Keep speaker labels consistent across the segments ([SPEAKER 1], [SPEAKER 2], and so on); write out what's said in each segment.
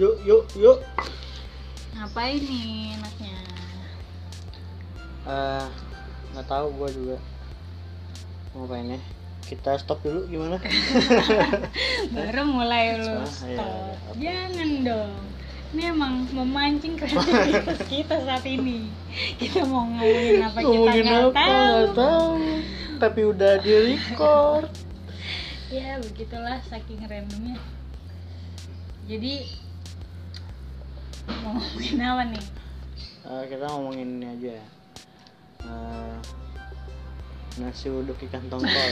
[SPEAKER 1] Yuk, yuk, yuk.
[SPEAKER 2] Ngapain nih enaknya?
[SPEAKER 1] Eh, nggak tahu gua juga. Mau ngapain ya? Kita stop dulu gimana?
[SPEAKER 2] Baru mulai lu stop.
[SPEAKER 1] iya.
[SPEAKER 2] Jangan dong. Ini emang memancing kreativitas kita saat ini. Kita mau ngomongin apa kita
[SPEAKER 1] Ngomongin
[SPEAKER 2] nggak
[SPEAKER 1] apa?
[SPEAKER 2] tahu.
[SPEAKER 1] Nggak tahu. Tapi udah di record.
[SPEAKER 2] Ya begitulah saking randomnya. Jadi mau ngomongin apa nih?
[SPEAKER 1] Eh, kita ngomongin ini aja. Eh, nasi uduk ikan tongkol.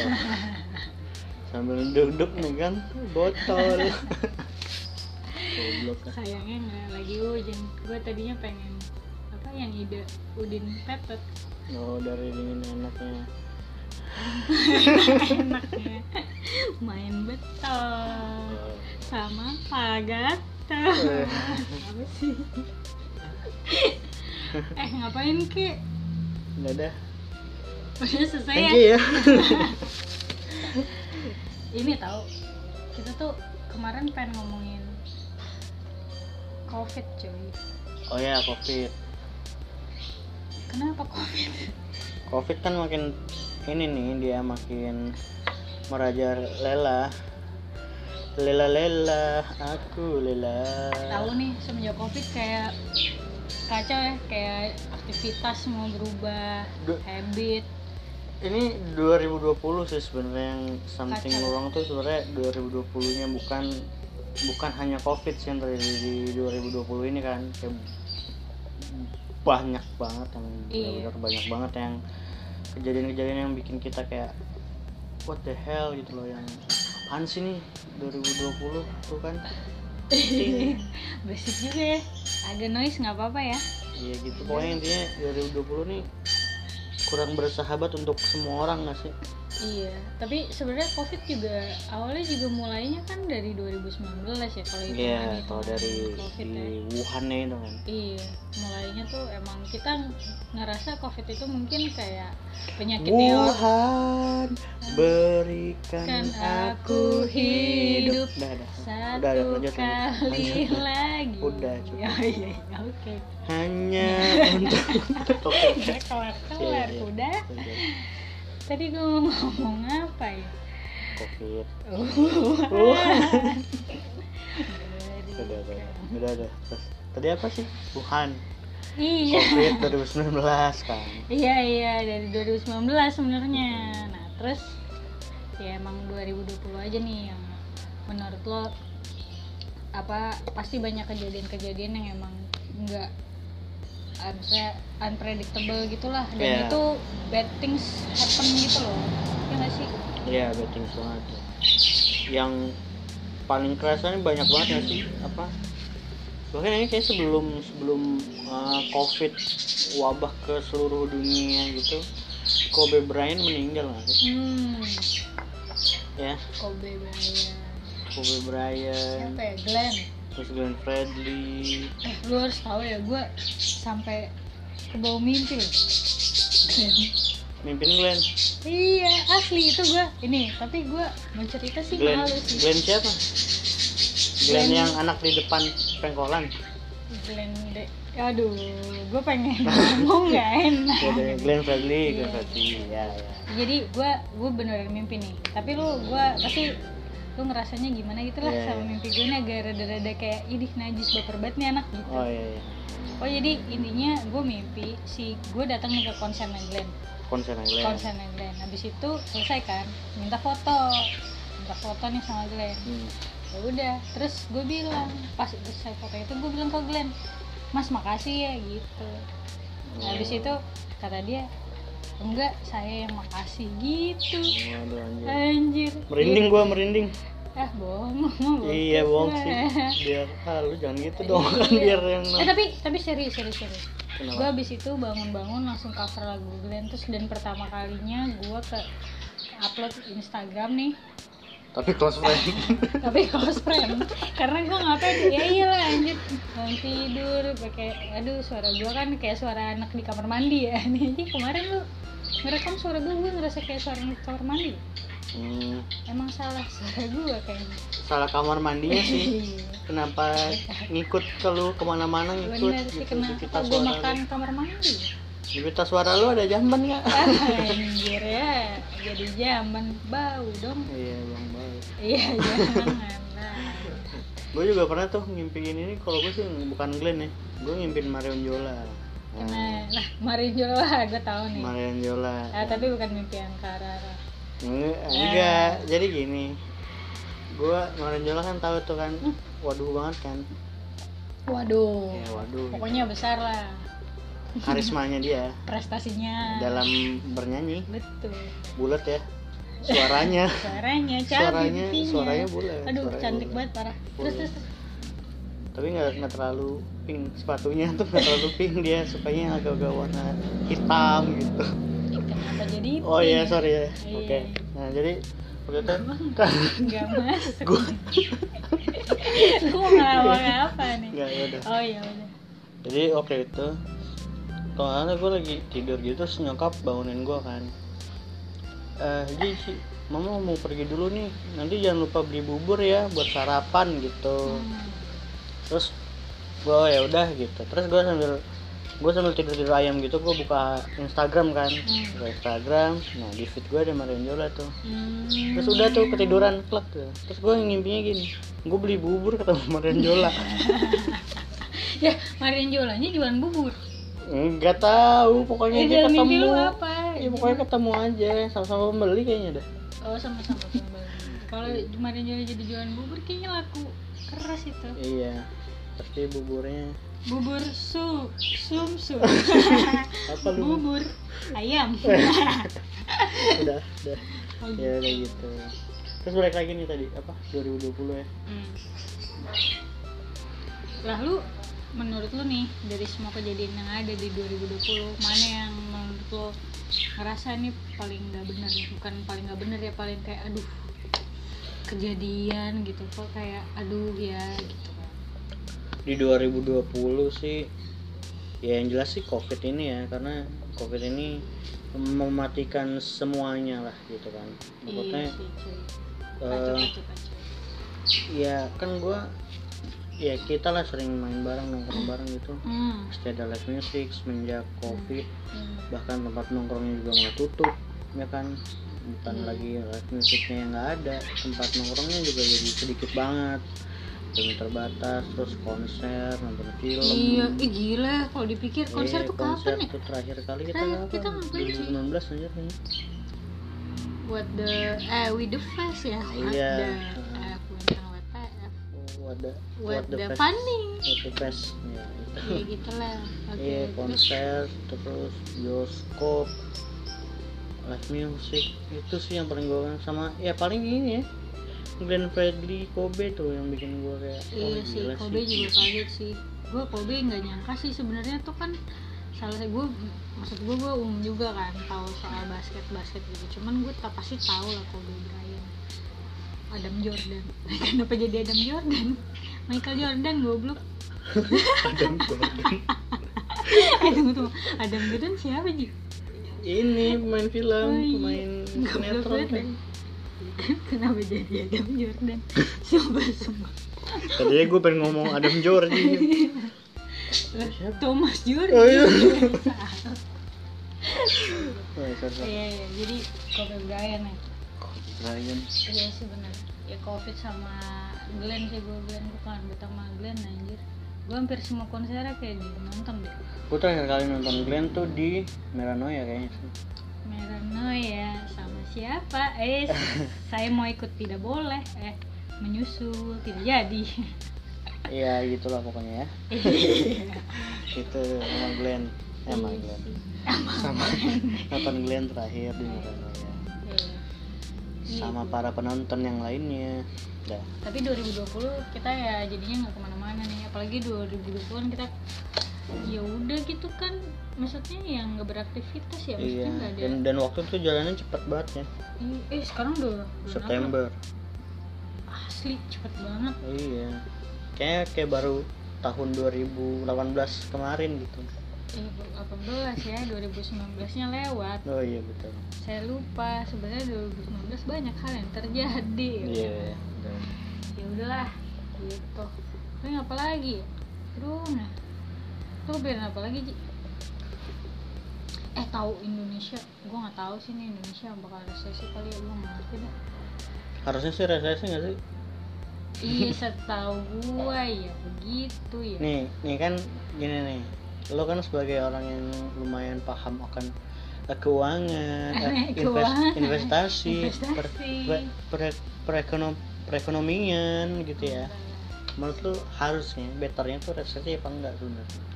[SPEAKER 1] Sambil duduk nih kan, botol. Goblok.
[SPEAKER 2] Sayangnya nggak lagi hujan. Gue tadinya pengen apa yang ide udin pepet
[SPEAKER 1] Oh, dari dingin enaknya.
[SPEAKER 2] enaknya main betul sama Pak
[SPEAKER 1] Eh.
[SPEAKER 2] apa sih eh ngapain ki
[SPEAKER 1] Enggak ada.
[SPEAKER 2] udah selesai
[SPEAKER 1] Thank
[SPEAKER 2] ya
[SPEAKER 1] ya.
[SPEAKER 2] ini tahu kita tuh kemarin pengen ngomongin covid cuy
[SPEAKER 1] Oh ya, Covid.
[SPEAKER 2] kenapa covid
[SPEAKER 1] Covid kan makin ini nih dia makin merajalela. Lela lela, aku lela.
[SPEAKER 2] tahu nih semenjak covid kayak kacau ya kayak aktivitas mau berubah
[SPEAKER 1] Du-
[SPEAKER 2] habit
[SPEAKER 1] Ini 2020 sih sebenarnya yang something
[SPEAKER 2] Kacau.
[SPEAKER 1] wrong tuh sebenarnya 2020-nya bukan bukan hanya Covid sih yang terjadi di 2020 ini kan kayak banyak banget yang
[SPEAKER 2] Iya.
[SPEAKER 1] banyak banget yang kejadian-kejadian yang bikin kita kayak what the hell gitu loh yang apaan sih nih 2020 tuh kan?
[SPEAKER 2] Basic juga ya. Agak noise nggak apa-apa ya.
[SPEAKER 1] Iya gitu. Pokoknya intinya 2020 nih kurang bersahabat untuk semua orang gak sih
[SPEAKER 2] iya tapi sebenarnya covid juga awalnya juga mulainya kan dari 2019 ya kalau itu
[SPEAKER 1] iya kalau dari
[SPEAKER 2] covid
[SPEAKER 1] di
[SPEAKER 2] ya.
[SPEAKER 1] Wuhan ya itu kan.
[SPEAKER 2] Iya mulainya tuh emang kita ngerasa covid itu mungkin kayak penyakit
[SPEAKER 1] Wuhan berikan
[SPEAKER 2] Kan
[SPEAKER 1] aku hidup.
[SPEAKER 2] hidup
[SPEAKER 1] udah udah.
[SPEAKER 2] satu
[SPEAKER 1] udah udah lanjut
[SPEAKER 2] kali
[SPEAKER 1] lanjut.
[SPEAKER 2] lagi.
[SPEAKER 1] Udah, cukup.
[SPEAKER 2] ya iya iya oke.
[SPEAKER 1] Hanya untuk oke
[SPEAKER 2] Udah kelar kelar
[SPEAKER 1] Iya, iya.
[SPEAKER 2] udah.
[SPEAKER 1] Lanjut.
[SPEAKER 2] Tadi gue mau ngomong apa ya?
[SPEAKER 1] Covid. Udah udah udah udah Terus, tadi apa sih? Wuhan.
[SPEAKER 2] Iya.
[SPEAKER 1] Covid 2019 kan.
[SPEAKER 2] Iya iya dari 2019 sebenarnya. Nah terus ya emang 2020 aja nih yang menurut lo apa pasti banyak kejadian-kejadian yang emang nggak unpre- unpredictable gitulah. Dan
[SPEAKER 1] Iya.
[SPEAKER 2] itu bad things happen gitu loh. Ya nggak sih?
[SPEAKER 1] Iya betting banget. Yang paling kerasa nih banyak banget ya sih? Apa? Bahkan ini kayak sebelum sebelum uh, covid wabah ke seluruh dunia gitu Kobe Bryant meninggal nggak sih?
[SPEAKER 2] Hmm.
[SPEAKER 1] Ya.
[SPEAKER 2] Kobe Bryant.
[SPEAKER 1] Kobe Bryant.
[SPEAKER 2] Siapa ya? Glenn
[SPEAKER 1] terus Glenn Fredly
[SPEAKER 2] eh lu harus tahu ya gue sampai ke bawah mimpi loh.
[SPEAKER 1] Mimpin Glenn.
[SPEAKER 2] Iya asli itu gue ini tapi gue mau cerita sih
[SPEAKER 1] Glenn.
[SPEAKER 2] malu sih.
[SPEAKER 1] Glenn siapa? Glenn
[SPEAKER 2] Glenn-
[SPEAKER 1] yang anak di depan pengkolan.
[SPEAKER 2] Glenn de aduh gue pengen ngomong gak enak.
[SPEAKER 1] Glenn Fredly Glenn
[SPEAKER 2] Iya.
[SPEAKER 1] Fredly ya ya.
[SPEAKER 2] Jadi gue gue beneran mimpi nih. Tapi lu gue pasti lu ngerasanya gimana gitu lah
[SPEAKER 1] Iya,
[SPEAKER 2] sama
[SPEAKER 1] iya.
[SPEAKER 2] mimpi gue nih agak rada-rada kayak idih najis baper banget nih anak gitu.
[SPEAKER 1] Oh iya iya.
[SPEAKER 2] Oh jadi intinya gue mimpi si gue datang nih ke konsernya Glenn
[SPEAKER 1] konser Glenn
[SPEAKER 2] konsernya Glenn habis itu selesai kan minta foto. Minta foto nih sama Glenn.
[SPEAKER 1] Hmm.
[SPEAKER 2] ya udah terus gue bilang pas selesai foto itu gue bilang ke Glenn mas makasih ya gitu. Nah, habis itu kata dia enggak saya yang makasih gitu.
[SPEAKER 1] Waduh anjir.
[SPEAKER 2] anjir.
[SPEAKER 1] Merinding gua merinding.
[SPEAKER 2] Ah bohong bohong.
[SPEAKER 1] Iya bohong sih. Biar ah lu jangan gitu dong kan biar yang
[SPEAKER 2] eh tapi tapi serius serius serius. Gue habis itu bangun-bangun langsung cover lagu Glenn terus dan pertama kalinya gue ke upload Instagram nih.
[SPEAKER 1] Tapi close friend.
[SPEAKER 2] tapi close friend. Karena gue ngapain ya iyalah anjir bangun tidur pakai aduh suara gue kan kayak suara anak di kamar mandi ya. Nih aja kemarin lu ngerekam suara gue gue ngerasa kayak suara anak di kamar mandi
[SPEAKER 1] Hmm,
[SPEAKER 2] emang salah salah gue kayaknya.
[SPEAKER 1] Salah kamar mandinya sih. Kenapa ngikut ke lu ke mana-mana ngikut
[SPEAKER 2] bener sih
[SPEAKER 1] gitu,
[SPEAKER 2] kenapa
[SPEAKER 1] kita
[SPEAKER 2] gue
[SPEAKER 1] suara
[SPEAKER 2] makan
[SPEAKER 1] lu.
[SPEAKER 2] kamar mandi?
[SPEAKER 1] Di pita suara lu ada jamban nggak?
[SPEAKER 2] Ah, anjir ya. Jadi zaman bau dong.
[SPEAKER 1] Iya bang baik
[SPEAKER 2] iya jangan
[SPEAKER 1] gue juga pernah tuh ngimpiin ini kalau gue sih bukan Glenn ya. Gue ngimpin Marion Jola.
[SPEAKER 2] Nah, nah Marin Jola gue tahu nih.
[SPEAKER 1] Marion Jola.
[SPEAKER 2] Ah, tapi bukan mimpi arah
[SPEAKER 1] enggak, enggak. jadi gini gue Marion Jola kan tahu tuh kan waduh banget kan
[SPEAKER 2] Waduh.
[SPEAKER 1] ya waduh
[SPEAKER 2] Pokoknya besar lah
[SPEAKER 1] karismanya dia
[SPEAKER 2] prestasinya.
[SPEAKER 1] dalam bernyanyi
[SPEAKER 2] Betul.
[SPEAKER 1] bulat ya suaranya
[SPEAKER 2] Suaranya cabi
[SPEAKER 1] suaranya
[SPEAKER 2] pipinya.
[SPEAKER 1] suaranya bulat
[SPEAKER 2] Aduh,
[SPEAKER 1] suaranya
[SPEAKER 2] cantik
[SPEAKER 1] bulat.
[SPEAKER 2] banget parah. Terus
[SPEAKER 1] Bulat.
[SPEAKER 2] terus. terus.
[SPEAKER 1] tapi nggak nggak terlalu pink sepatunya tuh nggak terlalu pink dia sukanya agak-agak warna hitam gitu
[SPEAKER 2] Kenapa jadi
[SPEAKER 1] oh iya sorry ya oke. Nah jadi waktu itu
[SPEAKER 2] Enggak masuk.
[SPEAKER 1] gue
[SPEAKER 2] Gue mau ngelawak apa nih?
[SPEAKER 1] nggak ya udah.
[SPEAKER 2] Oh iya udah.
[SPEAKER 1] jadi oke itu soalnya gue lagi tidur gitu terus nyokap bangunin gue kan. Eh jadi mama mau pergi dulu nih. Nanti jangan lupa beli bubur ya buat sarapan gitu.
[SPEAKER 2] Hmm.
[SPEAKER 1] terus gue ya udah gitu. Terus gue sambil gue sambil tidur tidur ayam gitu gue buka Instagram kan
[SPEAKER 2] Hmm.
[SPEAKER 1] buka Instagram nah di feed gue ada Marion Jola tuh
[SPEAKER 2] Hmm.
[SPEAKER 1] terus udah tuh ketiduran plek tuh terus gue ngimpinya gini gue beli bubur ketemu Marion Jola
[SPEAKER 2] Ya, Marin Jolanya jualan bubur.
[SPEAKER 1] nggak tahu pokoknya
[SPEAKER 2] Eh,
[SPEAKER 1] dia ketemu
[SPEAKER 2] lu apa?
[SPEAKER 1] ya pokoknya ketemu aja sama-sama pembeli kayaknya dah
[SPEAKER 2] Oh sama-sama pembeli. Kalau Marin Jola jadi jualan bubur kayaknya laku keras itu.
[SPEAKER 1] iya pasti buburnya
[SPEAKER 2] Bubur su sum sum.
[SPEAKER 1] apa lu?
[SPEAKER 2] Bubur ayam.
[SPEAKER 1] udah udah.
[SPEAKER 2] Oh,
[SPEAKER 1] ya kayak gitu. Terus balik lagi nih tadi apa? 2020 ya?
[SPEAKER 2] Hmm. Lah lu menurut lu nih dari semua kejadian yang ada di 2020 mana yang menurut lu ngerasa nih paling nggak bener? Bukan paling nggak bener ya paling kayak aduh kejadian gitu. Kok kayak aduh ya gitu
[SPEAKER 1] di 2020 sih ya yang jelas sih covid ini ya karena covid ini mematikan semuanya lah gitu kan. Maksudnya
[SPEAKER 2] iya kacau kacau
[SPEAKER 1] ya kan gua ya kita lah sering main bareng nongkrong bareng gitu.
[SPEAKER 2] Hmm.
[SPEAKER 1] pasti ada live music semenjak covid.
[SPEAKER 2] hmm.
[SPEAKER 1] bahkan tempat nongkrongnya juga mulai tutup ya kan. Bukan
[SPEAKER 2] Hmm.
[SPEAKER 1] lagi live musicnya yang nggak ada tempat nongkrongnya juga jadi sedikit banget jadi terbatas terus konser nonton film.
[SPEAKER 2] Iya ih gila. Kalau dipikir konser
[SPEAKER 1] Iya,
[SPEAKER 2] tuh
[SPEAKER 1] konser
[SPEAKER 2] kapan ya?
[SPEAKER 1] tuh terakhir kali kita
[SPEAKER 2] Terakhir
[SPEAKER 1] kapan?
[SPEAKER 2] kita ngapain sih?
[SPEAKER 1] 2019 aja kayaknya.
[SPEAKER 2] What the eh with the fest ya?
[SPEAKER 1] Iya.
[SPEAKER 2] ada eh bukan WTF
[SPEAKER 1] oh, ada
[SPEAKER 2] what, the,
[SPEAKER 1] Fest.
[SPEAKER 2] funny.
[SPEAKER 1] What the Fest ya itu
[SPEAKER 2] ya gitulah. Oke
[SPEAKER 1] iya
[SPEAKER 2] terus?
[SPEAKER 1] konser terus bioskop live music. Itu sih yang paling gue sama ya paling ini ya Glenn Fredly Kobe tuh yang bikin gue kayak oh,
[SPEAKER 2] iya sih
[SPEAKER 1] gila
[SPEAKER 2] Kobe juga kaget sih. Gue Kobe nggak nyangka sih sebenarnya tuh kan salah gue maksud gue gue umum juga kan tahu soal basket basket gitu. Cuman gue tak pasti tahu lah Kobe Bryant. Adam Jordan. Kenapa jadi Adam Jordan? Michael Jordan goblok.
[SPEAKER 1] Adam Jordan.
[SPEAKER 2] Eh tunggu tunggu. Adam Jordan siapa sih
[SPEAKER 1] ini pemain film
[SPEAKER 2] Oh, iya.
[SPEAKER 1] pemain sinetron. kan
[SPEAKER 2] kenapa jadi Adam Jordan? Sumpah sumpah
[SPEAKER 1] tadinya gue pengen ngomong Adam Jordan?
[SPEAKER 2] Thomas Jordan.
[SPEAKER 1] Oh, iya. Oh, iya,
[SPEAKER 2] iya iya jadi Kobe Bryant ya.
[SPEAKER 1] Ryan
[SPEAKER 2] iya sih benar ya covid sama Glenn sih gue Glenn bukan sama Glenn anjir. Gue hampir semua konsernya kayak di nonton deh.
[SPEAKER 1] Gue terakhir kali nonton Glenn tuh di Meranoia kayaknya sih.
[SPEAKER 2] Merano ya sama siapa? Eh saya mau ikut tidak boleh. Eh menyusul tidak jadi.
[SPEAKER 1] Iya gitulah pokoknya ya. Itu sama Glenn. Sama
[SPEAKER 2] Iya
[SPEAKER 1] Glenn. sama nonton Glenn terakhir di Meranoia
[SPEAKER 2] Iya.
[SPEAKER 1] sama para penonton yang lainnya. Dah.
[SPEAKER 2] Tapi 2020 kita ya jadinya nggak ke mana-mana nih. Apalagi 2020 kan kita ya udah gitu kan maksudnya yang nggak beraktivitas ya maksudnya
[SPEAKER 1] iya
[SPEAKER 2] ada
[SPEAKER 1] dan dan waktu itu jalannya cepet banget ya.
[SPEAKER 2] Ih, eh sekarang udah apa?
[SPEAKER 1] September.
[SPEAKER 2] Asli cepet banget.
[SPEAKER 1] Iya. Kayak kayak baru tahun 2018 kemarin gitu.
[SPEAKER 2] eh, 18 ya 2019 nya lewat.
[SPEAKER 1] Oh iya betul.
[SPEAKER 2] Saya lupa sebenarnya 2019 banyak hal yang terjadi.
[SPEAKER 1] Iya betul.
[SPEAKER 2] ya udahlah gitu. Tapi apa lagi? Aduh nah lu biar apa lagi Ji? eh tahu Indonesia. Gua nggak tahu sih nih Indonesia bakal resesi kali ya gua nggak ngerti deh.
[SPEAKER 1] Harusnya sih resesi nggak sih?
[SPEAKER 2] Iya setahu gua ya begitu ya.
[SPEAKER 1] Nih nih kan gini nih. Lo kan sebagai orang yang lumayan paham akan eh, keuangan eh, invest-
[SPEAKER 2] Keuangan.
[SPEAKER 1] investasi,
[SPEAKER 2] Investasi.
[SPEAKER 1] per- per- per- perekonom- perekonomian gitu ya. Menurut lo harusnya betternya tuh resesi apa enggak sebenarnya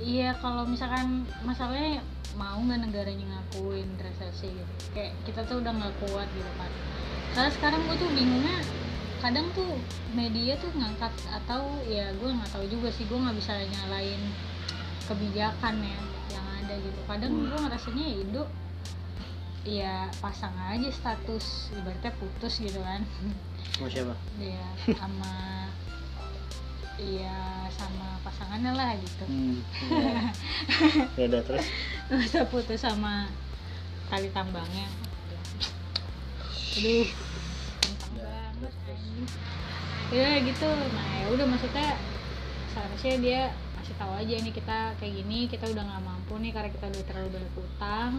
[SPEAKER 2] Iya kalau misalkan masalahnya mau nggak negaranya ngakuin resesi gitu? Kayak kita tuh udah nggak kuat gitu kan. Karena sekarang gue tuh bingungnya kadang tuh media tuh ngangkat atau ya gue nggak tahu juga sih gue nggak bisa nyalain kebijakan ya yang ada gitu. Kadang gue ngerasanya ya Indo ya pasang aja status ibaratnya putus gitu kan.
[SPEAKER 1] Sama siapa?
[SPEAKER 2] Ya sama iya sama pasangannya lah gitu.
[SPEAKER 1] Hmm, ya udah terus?
[SPEAKER 2] Masa putus sama tali tambangnya. Aduh gampang banget anjing. ya gitu. Nah ya udah maksudnya seharusnya dia kasih tahu aja nih kita kayak gini kita udah nggak mampu nih karena kita udah terlalu banyak utang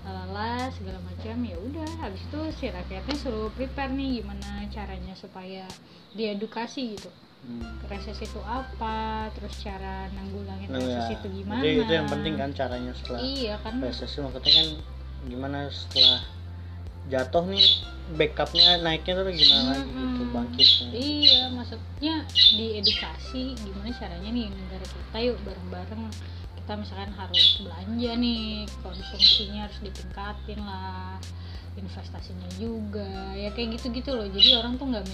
[SPEAKER 2] lalala segala macam. Ya udah habis itu si rakyatnya suruh prepare nih gimana caranya supaya diedukasi gitu
[SPEAKER 1] hmm.
[SPEAKER 2] resesi itu apa? Terus cara nanggulangin
[SPEAKER 1] Nah,
[SPEAKER 2] resesi
[SPEAKER 1] ya.
[SPEAKER 2] itu gimana?
[SPEAKER 1] Jadi itu yang penting kan caranya setelah
[SPEAKER 2] iya kan?
[SPEAKER 1] resesi. Maksudnya kan gimana setelah jatuh nih backupnya naiknya tuh gimana lagi gitu
[SPEAKER 2] Mm-mm.
[SPEAKER 1] bangkitnya?
[SPEAKER 2] Iya maksudnya diedukasi gimana caranya nih negara kita yuk bareng-bareng. Kita misalkan harus belanja nih konsumsinya harus ditingkatin lah investasinya juga. Ya kayak gitu-gitu loh. Jadi orang tuh nggak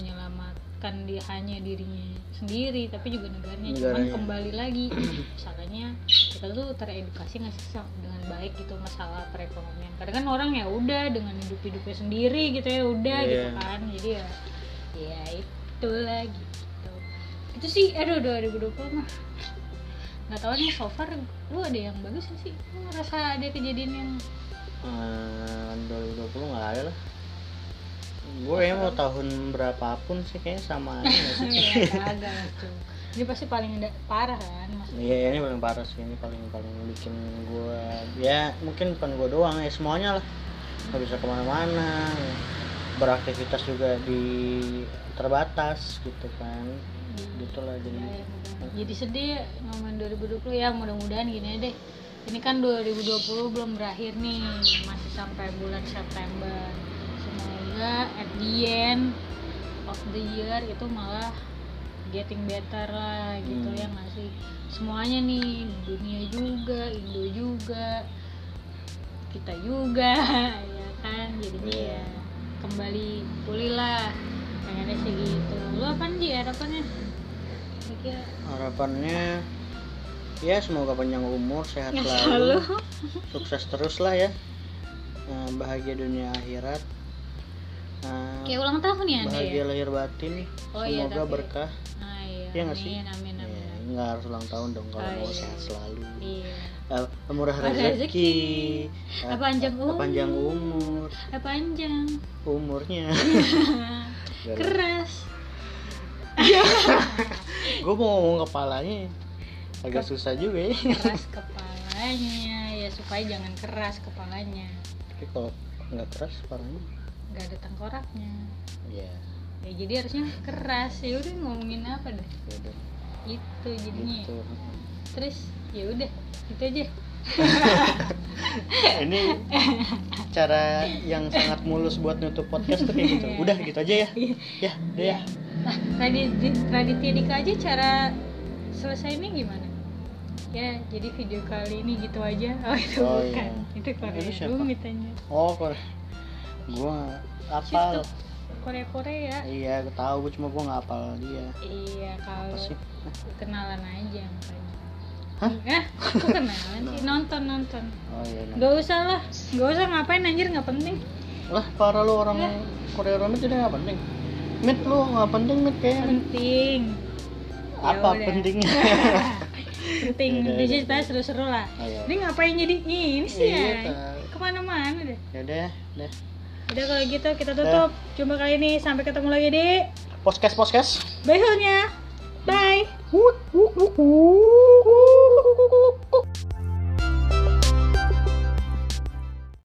[SPEAKER 2] menyelamatkan dia hanya dirinya sendiri tapi juga negaranya. Cuman
[SPEAKER 1] Negaranya.
[SPEAKER 2] kembali lagi misalnya kita tuh teredukasi nggak sih dengan baik gitu masalah perekonomian. Kadang kan orang ya udah dengan hidup hidupnya sendiri gitu ya udah
[SPEAKER 1] Iya.
[SPEAKER 2] gitu kan. Jadi ya ya itulah gitu. Itu sih aduh 2020 mah. Nggak tahu nih so far lu ada yang bagus nggak sih? Lu ngerasa ada kejadian yang
[SPEAKER 1] Eh, 2020 nggak ada lah gue ya mau tahun berapapun sih kayaknya sama aja sih?
[SPEAKER 2] Ya kagak tuh ini pasti paling parah kan maksudnya.
[SPEAKER 1] Iya ini paling parah sih ini paling paling bikin gue ya mungkin bukan gue doang ya semuanya lah. Nggak bisa ke mana-mana beraktivitas juga di terbatas gitu kan. Gitulah jadi
[SPEAKER 2] Ya, mudah- jadi sedih ya ngomongin 2020 ya mudah-mudahan gini deh. Ini kan 2020 belum berakhir nih masih sampai bulan September semoga at the end of the year itu malah getting better lah gitu
[SPEAKER 1] Hmm.
[SPEAKER 2] ya nggak sih semuanya nih dunia juga Indo juga kita juga ya kan jadinya
[SPEAKER 1] Iya.
[SPEAKER 2] ya kembali pulih lah pengennya sih gitu lu apa sih harapannya kira
[SPEAKER 1] harapannya ya semoga panjang umur sehat selalu
[SPEAKER 2] selalu.
[SPEAKER 1] sukses terus lah ya Eh, bahagia dunia akhirat
[SPEAKER 2] Kayak ulang tahun ya anda
[SPEAKER 1] bahagia
[SPEAKER 2] ya?
[SPEAKER 1] lahir batin
[SPEAKER 2] Oh iya,
[SPEAKER 1] semoga
[SPEAKER 2] tapi-
[SPEAKER 1] berkah.
[SPEAKER 2] Ah, iya
[SPEAKER 1] Iya nggak sih?
[SPEAKER 2] amin amin
[SPEAKER 1] ya,
[SPEAKER 2] amin.
[SPEAKER 1] nggak harus ulang tahun dong kalau
[SPEAKER 2] Oh,
[SPEAKER 1] mau
[SPEAKER 2] iya.
[SPEAKER 1] sehat selalu.
[SPEAKER 2] Iya.
[SPEAKER 1] Eh, murah rezeki,
[SPEAKER 2] rezeki. Ah, panjang
[SPEAKER 1] eh, panjang
[SPEAKER 2] umur.
[SPEAKER 1] umur?
[SPEAKER 2] Panjang?
[SPEAKER 1] Umurnya.
[SPEAKER 2] Keras.
[SPEAKER 1] Gue mau ngomong kepalanya. Agak susah juga ya.
[SPEAKER 2] keras kepalanya. Ya supaya jangan keras kepalanya.
[SPEAKER 1] Tapi kalau nggak keras parahnya
[SPEAKER 2] nggak ada tengkoraknya
[SPEAKER 1] ya
[SPEAKER 2] ya jadi harusnya keras. Ya udah ngomongin apa deh?
[SPEAKER 1] Yaudah
[SPEAKER 2] itu jadinya.
[SPEAKER 1] Gitu.
[SPEAKER 2] Terus ya udah itu aja.
[SPEAKER 1] Ini cara yang sangat mulus buat nutup podcast tuh kayak gitu. Udah gitu aja ya. Ya udah ya.
[SPEAKER 2] Nah, Raditya, Raditya Dika aja cara selesainya gimana? Ya, jadi video kali ini gitu aja. Oh, itu
[SPEAKER 1] Oh,
[SPEAKER 2] bukan.
[SPEAKER 1] iya.
[SPEAKER 2] Itu Korea.
[SPEAKER 1] Itu siapa? Oh kok gua apal
[SPEAKER 2] Situ. Korea-Korea.
[SPEAKER 1] iya gue tahu gue cuma gue nggak apal dia
[SPEAKER 2] Iya, kalau
[SPEAKER 1] apa sih
[SPEAKER 2] kenalan aja makanya.
[SPEAKER 1] Hah?
[SPEAKER 2] Eh, kok kenalan sih? Nonton, nonton.
[SPEAKER 1] oh iya.
[SPEAKER 2] Gak usah lah. Gak usah ngapain anjir, gak penting.
[SPEAKER 1] lah parah lu orang
[SPEAKER 2] Eh.
[SPEAKER 1] Korea Romit tidak nggak penting mit lu nggak penting mit kayaknya.
[SPEAKER 2] Penting. Ya
[SPEAKER 1] apa
[SPEAKER 2] udah.
[SPEAKER 1] pentingnya Yaudah,
[SPEAKER 2] bisnis
[SPEAKER 1] yaudah,
[SPEAKER 2] kita seru-seru lah
[SPEAKER 1] Oh, iya.
[SPEAKER 2] ini ngapain jadi ini sih
[SPEAKER 1] Iya,
[SPEAKER 2] ya
[SPEAKER 1] ke
[SPEAKER 2] mana-mana deh
[SPEAKER 1] ya udah
[SPEAKER 2] udah kalau gitu kita tutup. Jumpa kali ini. Sampai ketemu lagi di
[SPEAKER 1] podcast podcast.
[SPEAKER 2] Behulnya bye.
[SPEAKER 1] Wut, wut, wut, wut.